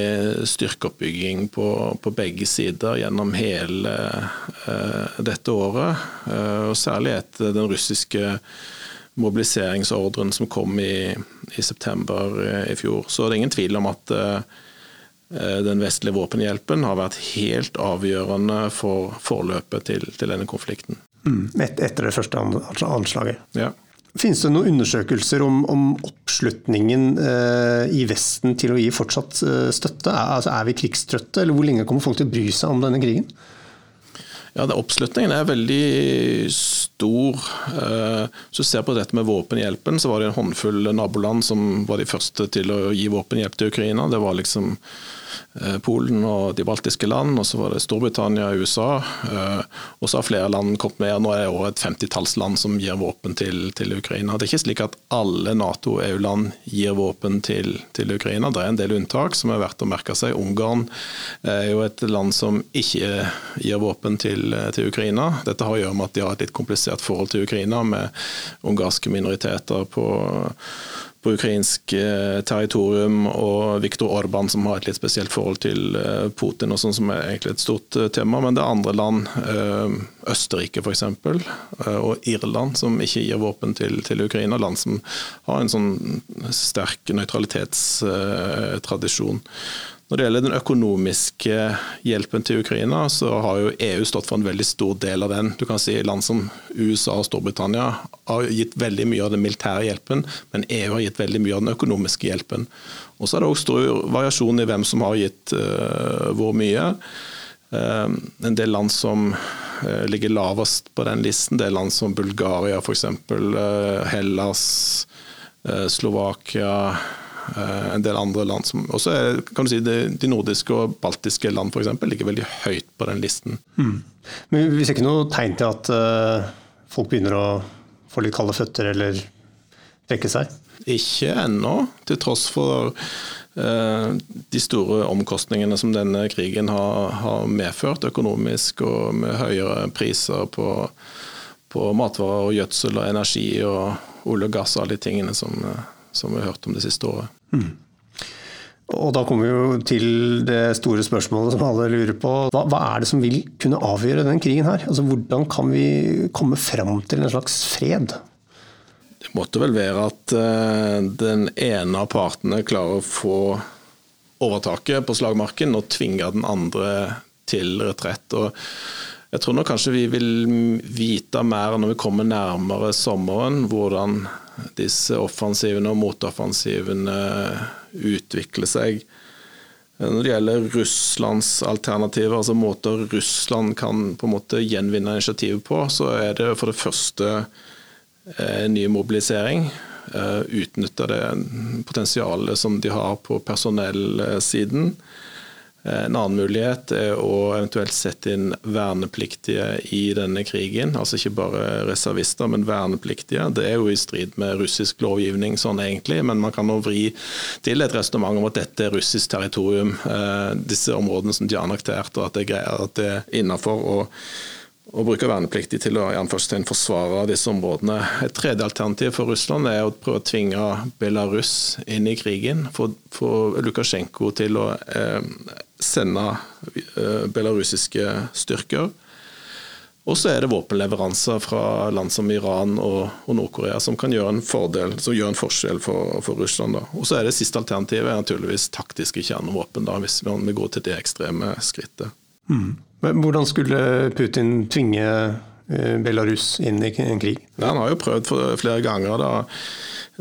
styrkeoppbygging på, på begge sider gjennom hele uh, dette året. Uh, og Særlig etter den russiske mobiliseringsordren som kom i, i september uh, i fjor. Så det er ingen tvil om at Eh, den vestlige våpenhjelpen har vært helt avgjørende for forløpet til, til denne konflikten. Mm, etter det første anslaget. Ja. Finnes det noen undersøkelser om, om oppslutningen eh, i Vesten til å gi fortsatt eh, støtte? Er, altså, er vi krigstrøtte, eller hvor lenge kommer folk til å bry seg om denne krigen? Ja, det, Oppslutningen er veldig stor. Eh, hvis du ser på dette med våpenhjelpen, så var det en håndfull naboland som var de første til å gi våpenhjelp til Ukraina. Det var liksom Eh, Polen og de baltiske land, og så var det Storbritannia og USA. Eh, og så har flere land kommet med. Nå er det over et femtitalls land som gir våpen til, til, Ukraina. Det er ikke slik at alle Nato- og EU-land gir våpen til, til, Ukraina. Det er en del unntak som er verdt å merke seg. Ungarn er jo et land som ikke gir våpen til, til Ukraina. Dette har å gjøre med at de har et litt komplisert forhold til Ukraina, med ungarske minoriteter på på ukrainsk eh, territorium, og Viktor Orban som har et litt spesielt forhold til eh, Putin, og sånn som er egentlig et stort eh, tema. Men det er andre land, Østerrike f.eks., og Irland, som ikke gir våpen til, til, Ukraina. Land som har en sånn sterk nøytralitetstradisjon. Når det gjelder den økonomiske hjelpen til Ukraina, så har jo EU stått for en veldig stor del av den. Du kan si Land som USA og Storbritannia har gitt veldig mye av den militære hjelpen, men EU har gitt veldig mye av den økonomiske hjelpen. Og så er det også stor variasjon i hvem som har gitt uh, hvor mye. Uh, en del land som uh, ligger lavest på den listen, det er land som Bulgaria f.eks., uh, Hellas, Slovakia en del andre land som også er, kan du si, de, de nordiske og baltiske land eksempel, ligger veldig høyt på den listen. Mm. Men Vi ser ikke noe tegn til at uh, folk begynner å få litt kalde føtter eller trekke seg? Ikke ennå, til tross for uh, de store omkostningene som denne krigen har, har, medført økonomisk, og med høyere priser på, på matvarer og gjødsel og energi og olje og gass og alle de tingene som som vi har hørt om det siste året. Og Da kommer vi jo til det store spørsmålet som alle lurer på. Hva, hva, er det som vil kunne avgjøre den krigen her? Altså, Hvordan kan vi komme fram til en slags fred? Det måtte vel være at uh, den ene av partene klarer å få overtaket på slagmarken og tvinge den andre til retrett. Og jeg tror nok kanskje vi vil vite mer når vi kommer nærmere sommeren, hvordan disse offensivene og motoffensivene utvikler seg. Når det gjelder Russlands alternativer, altså måter Russland kan på en måte gjenvinne initiativet på, så er det for det første eh, ny mobilisering. Eh, utnytte det potensialet som de har på personellsiden. Eh, en annen mulighet er å eventuelt sette inn vernepliktige i denne krigen. Altså ikke bare reservister, men vernepliktige. Det er jo i strid med russisk lovgivning sånn egentlig, men man kan nå vri til et resonnement om at dette er russisk territorium. Eh, disse områdene som de har annektert, og at det er greier at det er innafor. å bruke vernepliktige til å forsvare disse områdene. Et tredje alternativ for Russland er å prøve å tvinge Belarus inn i krigen. Få Lukasjenko til å eh, sende eh, belarusiske styrker. Og så er det våpenleveranser fra land som Iran og, og Nord-Korea som kan gjøre en fordel, gjør en forskjell for, for Russland. Og så er det siste alternativet er naturligvis taktiske kjernevåpen, da, hvis vi går til det ekstreme skrittet. Mm. Men hvordan skulle Putin tvinge Belarus inn i en krig? Ja, han har jo prøvd flere ganger. da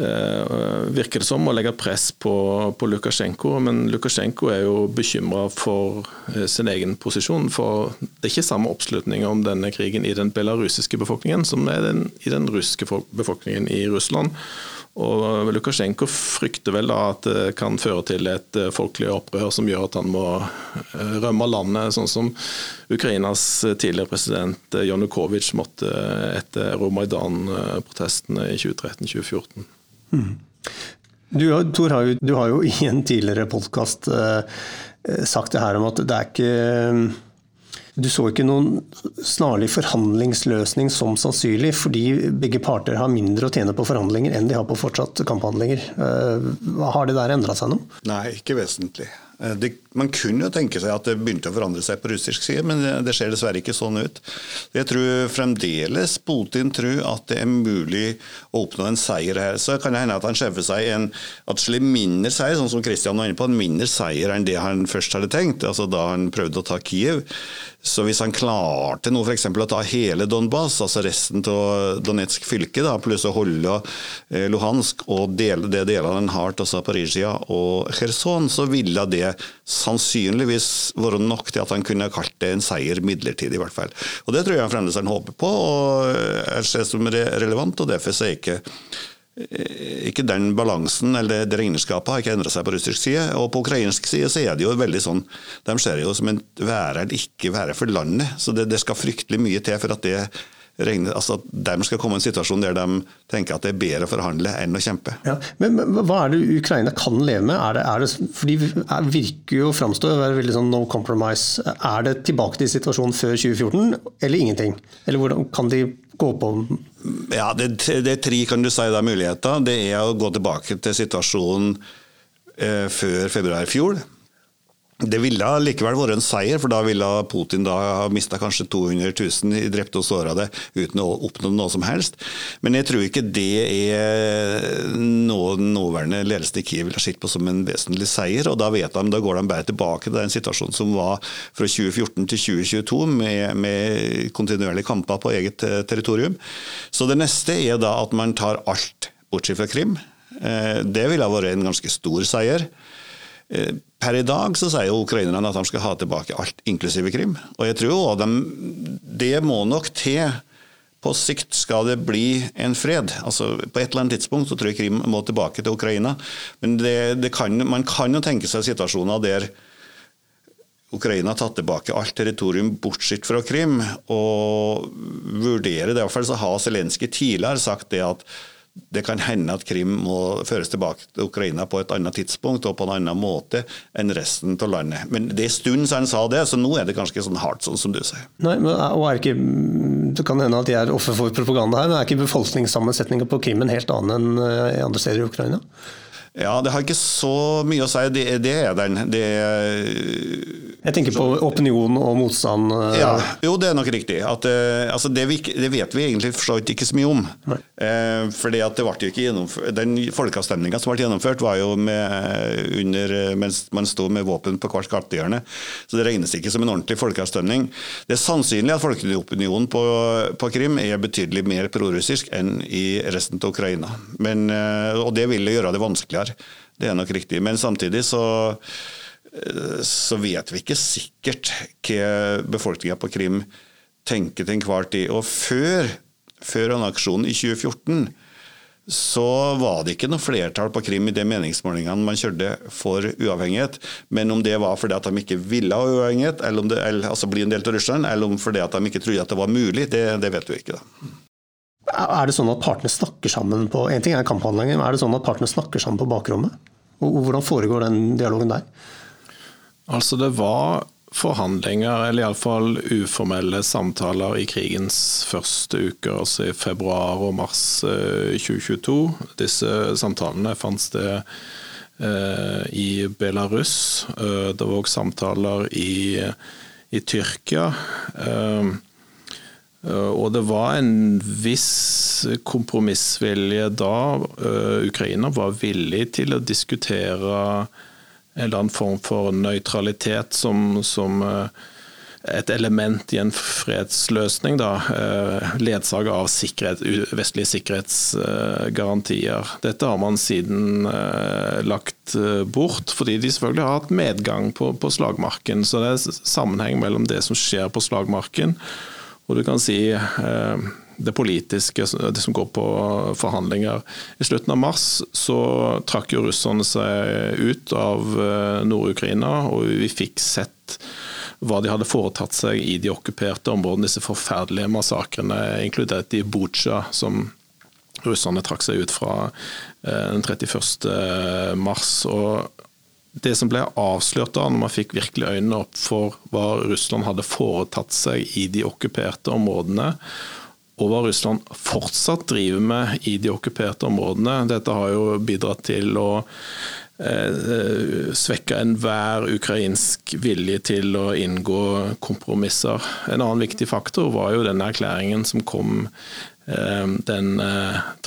Eh, virker det som, å legge press på, på Lukasjenko. Men Lukasjenko er jo bekymra for eh, sin egen posisjon. For det er ikke samme oppslutning om denne krigen i den belarusiske befolkningen som er den, i den russiske befolkningen i Russland. Og Lukasjenko frykter vel at det kan føre til et eh, folkelig opprør som gjør at han må rømme landet, sånn som Ukrainas tidligere president Janukovitsj måtte etter Romaidan-protestene i 2013-2014. Mm. Du, Tor, har jo, du har jo i en tidligere podkast eh, sagt det her om at det er ikke du så ikke noen snarlig forhandlingsløsning som sannsynlig, fordi begge parter har mindre å tjene på forhandlinger enn de har på fortsatt kamphandlinger. Eh, har det der endra seg noe? Nei, ikke vesentlig. Eh, det, man kunne jo tenke seg at det begynte å forandre seg på russisk side, men det, ser dessverre ikke sånn ut. Jeg tror fremdeles Putin tror at det er mulig å oppnå en seier her. Så kan det hende at han skjeffer seg en atskillig mindre seier, sånn som Kristian var inne på, en mindre seier enn det han først hadde tenkt, altså da han prøvde å ta Kiev. Så hvis han klarte noe, f.eks. å ta hele Donbas, altså resten av Donetsk fylke, da, pluss å holde eh, Luhansk og dele, det delene han har til Zaporizjzja og Kherson, så ville det sannsynligvis være nok til at han kunne kalt det en seier midlertidig, i hvert fall. Og Det tror jeg fremdeles han håper på, og jeg ser som relevant, og derfor er ikke Eh, ikke den balansen eller det regnskapet har ikke endra seg på russisk side. Og på ukrainsk side så er det jo veldig sånn De ser det jo som en være eller ikke være for landet. Så det, det skal fryktelig mye til for at det regner, altså at de skal komme i en situasjon der de tenker at det er bedre å forhandle enn å kjempe. Ja, men, men, hva er det Ukraina kan leve med? Er det, er det, for De virker jo framstå å være veldig sånn no compromise. Er det tilbake til situasjonen før 2014, eller ingenting? Eller hvordan kan de gå på Ja, det, det er tre kan du si da, muligheter. Det er å gå tilbake til situasjonen eh, før februar i fjor. Det ville likevel vært en seier, for da ville Putin da ha mista kanskje 200 000 i drepte og sårede uten å oppnå noe som helst. Men jeg tror ikke det er noe den nåværende ledelsen i Kiev ville sett på som en vesentlig seier. og Da vet de, da går de bare tilbake til den situasjonen som var fra 2014 til 2022, med, med kontinuerlige kamper på eget eh, territorium. Så det neste er da at man tar alt bortsett fra Krim. Eh, det ville ha vært en ganske stor seier. Eh, per i dag så sier jo ukrainerne at de skal ha tilbake alt, inklusive Krim. Og jeg tror også de, det må nok til. På sikt skal det bli en fred. Altså, på et eller annet tidspunkt så tror jeg Krim må tilbake til Ukraina. Men det, det kan, man kan jo tenke seg situasjoner der Ukraina har tatt tilbake alt territorium bortsett fra Krim. Og vurdere det. I hvert fall så har Zelenskyj tidligere sagt det at det kan hende at Krim må føres tilbake til Ukraina på et annet tidspunkt og på en annen måte enn resten av landet. Men det er en stund siden han sa det, så nå er det kanskje ikke sånn hardt, sånn som du sier. Nei, men er ikke, Det kan hende at de er offer for propaganda her, men er ikke befolkningssammensetninga på Krim en helt annen enn eh, andre steder i Ukraina? Ja, det har ikke så mye å si. Det, det er den. Det jeg tenker på opinion og motstand. Eh. Ja, jo, det er nok riktig. At, uh, altså det, vi, det, vet vi egentlig for så vidt ikke så mye om. Uh, fordi at det ble ikke gjennomført, Den folkeavstemninga som ble gjennomført, var jo med, under, mens man sto med våpen på hvert gatehjørne. Så det regnes ikke som en ordentlig folkeavstemning. Det er sannsynlig at folkeopinionen på, på Krim er betydelig mer prorussisk enn i resten av Ukraina. Men, og det vil gjøre det vanskeligere. Det er nok riktig. Men samtidig så så vet vi ikke sikkert hva befolkninga på Krim tenker til enhver tid. Og før, før aksjonen i 2014 så var det ikke noe flertall på Krim i de meningsmålingene man kjørte for uavhengighet. Men om det var fordi at de ikke ville ha uavhengighet, eller om det, altså bli en del av Russland, eller om fordi at de ikke trodde at det var mulig, det, det vet vi ikke. da. Er det sånn at partene snakker sammen på En ting er kamphandlinger, men er det sånn at partene snakker sammen på bakrommet? Og Hvordan foregår den dialogen der? Altså det var forhandlinger, eller iallfall uformelle samtaler i krigens første uker, altså i februar og mars 2022. Eh, Disse samtalene fant sted eh, i Belarus. Eh, det var òg samtaler i, i Tyrkia. Eh, og det var en viss kompromissvilje da. Eh, Ukraina var villig til å diskutere en eller annen form for nøytralitet som, som eh, et element i en fredsløsning, da, ledsaget av sikkerhet, vestlige sikkerhetsgarantier. Dette har man siden lagt bort, fordi de selvfølgelig har hatt medgang på, på slagmarken. Så det er sammenheng mellom det som skjer på slagmarken, og du kan si det politiske, det som går på forhandlinger. I slutten av mars så trakk jo russerne seg ut av eh, Nord-Ukraina, og vi fikk sett hva de hadde foretatt seg i de okkuperte områdene, disse forferdelige massakrene, inkludert i Butsja, som russerne trakk seg ut fra eh, den 31. mars. og det som ble avslørt da, når man fikk virkelig øynene opp for hva Russland hadde foretatt seg i de okkuperte områdene, og hva Russland fortsatt driver med i de okkuperte områdene. Dette har jo bidratt til å eh, svekke enhver ukrainsk vilje til å inngå kompromisser. En annen viktig faktor var jo den erklæringen som kom eh, den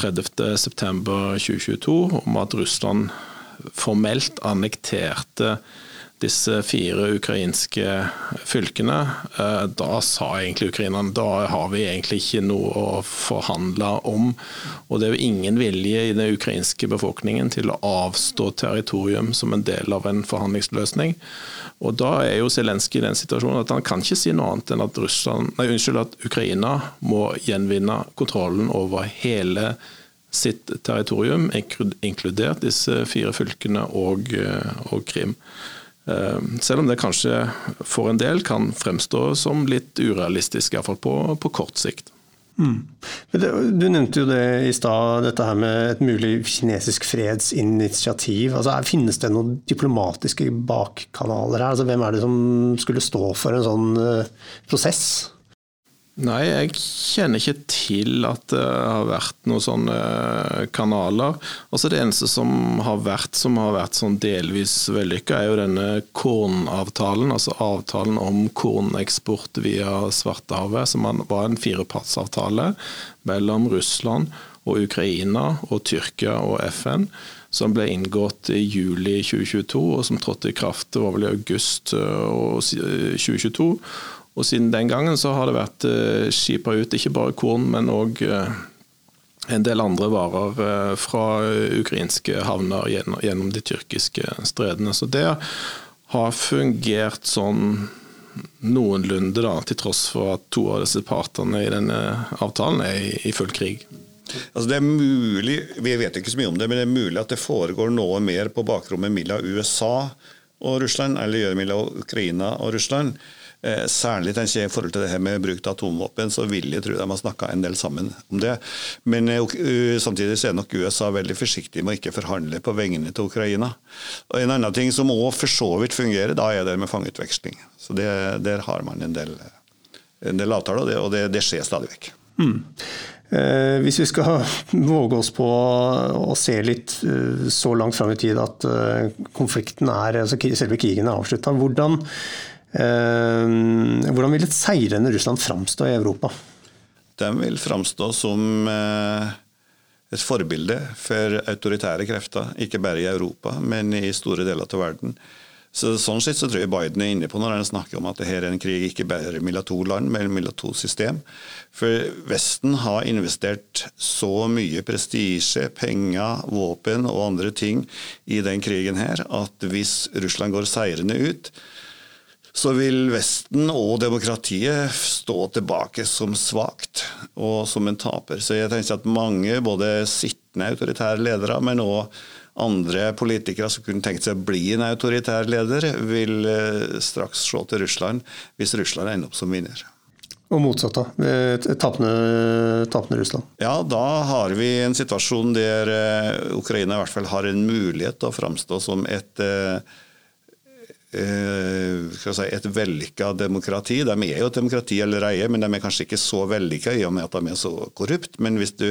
30.9.2022 eh, om at Russland formelt annekterte disse fire ukrainske fylkene, eh, da sa egentlig ukrainerne da har vi egentlig ikke noe å forhandle om. Og det er jo ingen vilje i den ukrainske befolkningen til å avstå territorium som en del av en forhandlingsløsning. Og da er jo Zelenskyj i den situasjonen at han kan ikke si noe annet enn at, Russland, nei, unnskyld, at Ukraina må gjenvinne kontrollen over hele sitt territorium, inkludert disse fire fylkene og, eh, og Krim. Eh, selv om det kanskje for en del kan fremstå som litt urealistisk, iallfall på, på kort sikt. Mm. Du nevnte jo det i stad, dette her med et mulig kinesisk fredsinitiativ. Altså, finnes det noen diplomatiske bakkanaler her? Altså, hvem er det som skulle stå for en sånn uh, prosess? Nei, jeg kjenner ikke til at det har vært noen sånne kanaler. Altså Det eneste som har vært som har vært sånn delvis vellykka, er jo denne kornavtalen. Altså avtalen om korneksport via Svartehavet, som var en firepartsavtale mellom Russland og Ukraina og Tyrkia og FN. Som ble inngått i juli 2022, og som trådte i kraft det var vel i august 2022. Og siden den gangen så har det vært uh, skipa ut ikke bare korn, men òg uh, en del andre varer uh, fra ukrainske havner gjennom, de tyrkiske stredene. Så det har fungert sånn noenlunde, da, til tross for at to av disse partene i denne avtalen er i full krig. Altså det er mulig, Vi vet ikke så mye om det, men det er mulig at det foregår noe mer på bakrommet mellom USA og Russland, eller gjør mellom Ukraina og Russland. Eh, særlig tenker jeg i forhold til det her med bruk av atomvåpen, så vil jeg tro de har snakka en del sammen om det. Men uh, samtidig så er nok USA veldig forsiktig med å ikke forhandle på vegne til Ukraina. Og En annen ting som òg for så vidt fungerer, da er det med fangeutveksling. Så det, Der har man en del, en del avtaler, og det, og det, det skjer stadig vekk. Mm. Eh, hvis vi skal våge oss på å se litt eh, så langt fram i tid at eh, konflikten er, altså selve krigen er avslutta, hvordan Eh, hvordan vil et seirende Russland framstå i Europa? De vil framstå som eh, et forbilde for autoritære krefter, ikke bare i Europa, men i store deler av verden. Så Sånn sett så tror jeg Biden er inne på når han snakker om at det her er en krig ikke bare mellom to land, men mellom to system. For Vesten har investert så mye prestisje, penger, våpen og andre ting i den krigen her, at hvis Russland går seirende ut, så vil Vesten og demokratiet stå tilbake som svakt og som en taper. Så jeg tenker at mange, både sittende autoritære ledere, men òg andre politikere som kunne tenkt seg å bli en autoritær leder, vil eh, straks se til Russland hvis Russland ender opp som vinner. Og motsatt, da? Tapende, tapende Russland? Ja, da har vi en situasjon der eh, Ukraina i hvert fall har en mulighet til å framstå som et Eh, si, et vellykka demokrati. De er jo et demokrati allereie, men de er kanskje ikke så vellykka i og med at de er så korrupt. Men hvis du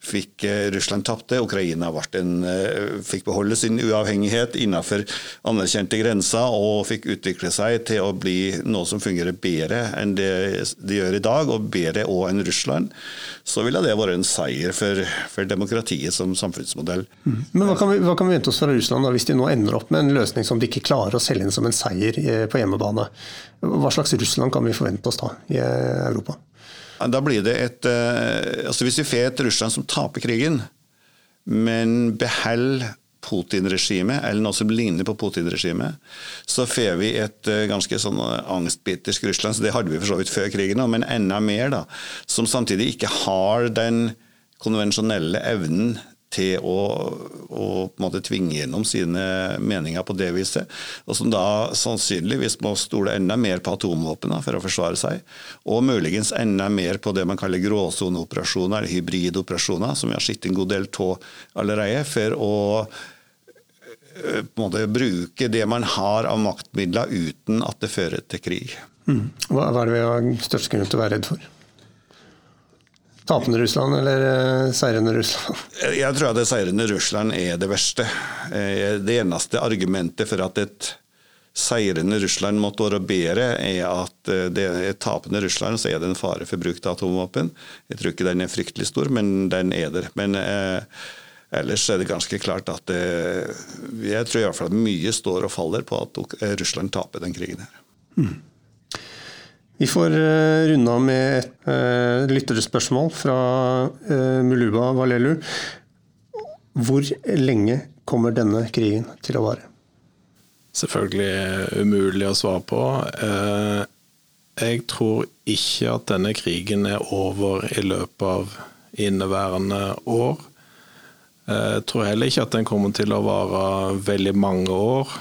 fikk eh, Russland tapte, Ukraina en, eh, fikk beholde sin uavhengighet innenfor anerkjente grenser og fikk utvikle seg til å bli noe som fungerer bedre enn det de gjør i dag, og bedre òg enn Russland, så ville det vært en seier for, for demokratiet som samfunnsmodell. Mm. Men hva kan, vi, hva kan vi vente oss fra Russland da, hvis de nå ender opp med en løsning som de ikke klarer å selge inn som en seier eh, på hjemmebane? Hva slags Russland kan vi forvente oss da i eh, Europa? Da blir det et eh, altså Hvis vi får et Russland som taper krigen, men beholder Putin-regimet, eller noe som ligner på Putin-regimet, så får vi et ganske sånn angstbitersk Russland. så Det hadde vi for så vidt før krigen, men enda mer. da, Som samtidig ikke har den konvensjonelle evnen til å, å på en måte tvinge gjennom sine meninger på det viset. Og som da sannsynligvis må stole enda mer på atomvåpen for å forsvare seg. Og muligens enda mer på det man kaller gråsoneoperasjoner, eller hybridoperasjoner, som vi har sett en god del av allerede. for å eh, på en måte bruke det man har av maktmidler uten at det fører til krig. Mm. Hva er det vi har størst grunn til å være redd for? Tapende Russland eller eh, seirende Russland? Jeg tror at det seirende Russland er det verste. Eh, det eneste argumentet for at et seirende Russland måtte være bedre, er at eh, det er tapende Russland så er det en fare for bruk av atomvåpen. Jeg tror ikke den er fryktelig stor, men den er der. Men eh, ellers er det ganske klart at det, jeg tror i hvert fall at mye står og faller på at Russland taper den krigen her. Mm. Vi får runda runde med et uh, lytterspørsmål fra uh, Muluba Valelu. Hvor lenge kommer denne krigen til å vare? Selvfølgelig umulig å svare på. Uh, jeg tror ikke at denne krigen er over i løpet av inneværende år. Jeg tror heller ikke at den kommer til å vare veldig mange år.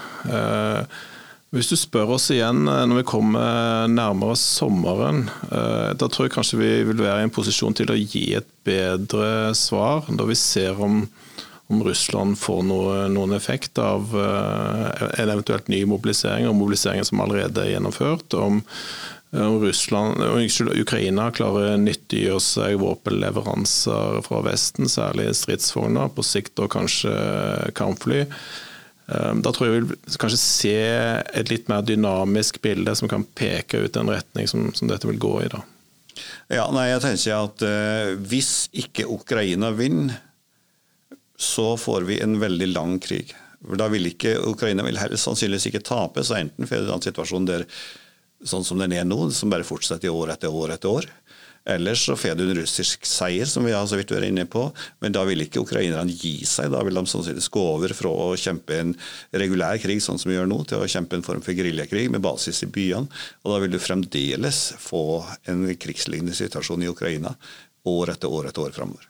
Hvis du spør oss igjen eh, når vi kommer nærmere sommeren, eh, da tror jeg kanskje vi vil være i en posisjon til å gi et bedre svar, da vi ser om, om Russland får noe, noen effekt av eh, en eventuelt ny mobilisering, og mobiliseringen som allerede er gjennomført. om Russland, Ukraina klarer å nyttiggjøre seg våpenleveranser fra Vesten, særlig stridsvogner, på sikt og kanskje kampfly. Da tror jeg vi vil kanskje se et litt mer dynamisk bilde som kan peke ut en retning som, som dette vil gå i. da. Ja, nei, jeg tenker at uh, Hvis ikke Ukraina vinner, så får vi en veldig lang krig. Da vil ikke Ukraina vil heller sannsynligvis ikke tape, så enten får vi en situasjon der sånn som den er nå, som bare fortsetter år etter år etter år. Ellers så får du en russisk seier, som vi har så vidt vært inne på. Men da vil ikke ukrainerne gi seg. Da vil de sannsynligvis gå over fra å kjempe en regulær krig, sånn som vi gjør nå, til å kjempe en form for geriljakrig med basis i byene. Og da vil du fremdeles få en krigslignende situasjon i Ukraina år etter år etter år framover.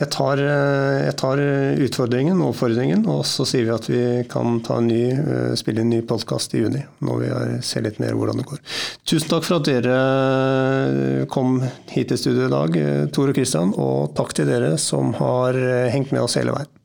Jeg tar, eh, jeg tar, utfordringen og oppfordringen, og så sier vi at vi kan ny, eh, spille en ny podkast i juni. Når vi ser litt mer hvordan det går. Tusen takk for at dere eh, kom hit til studio i dag, Tor og Kristian. Og takk til dere som har hengt med oss hele veien.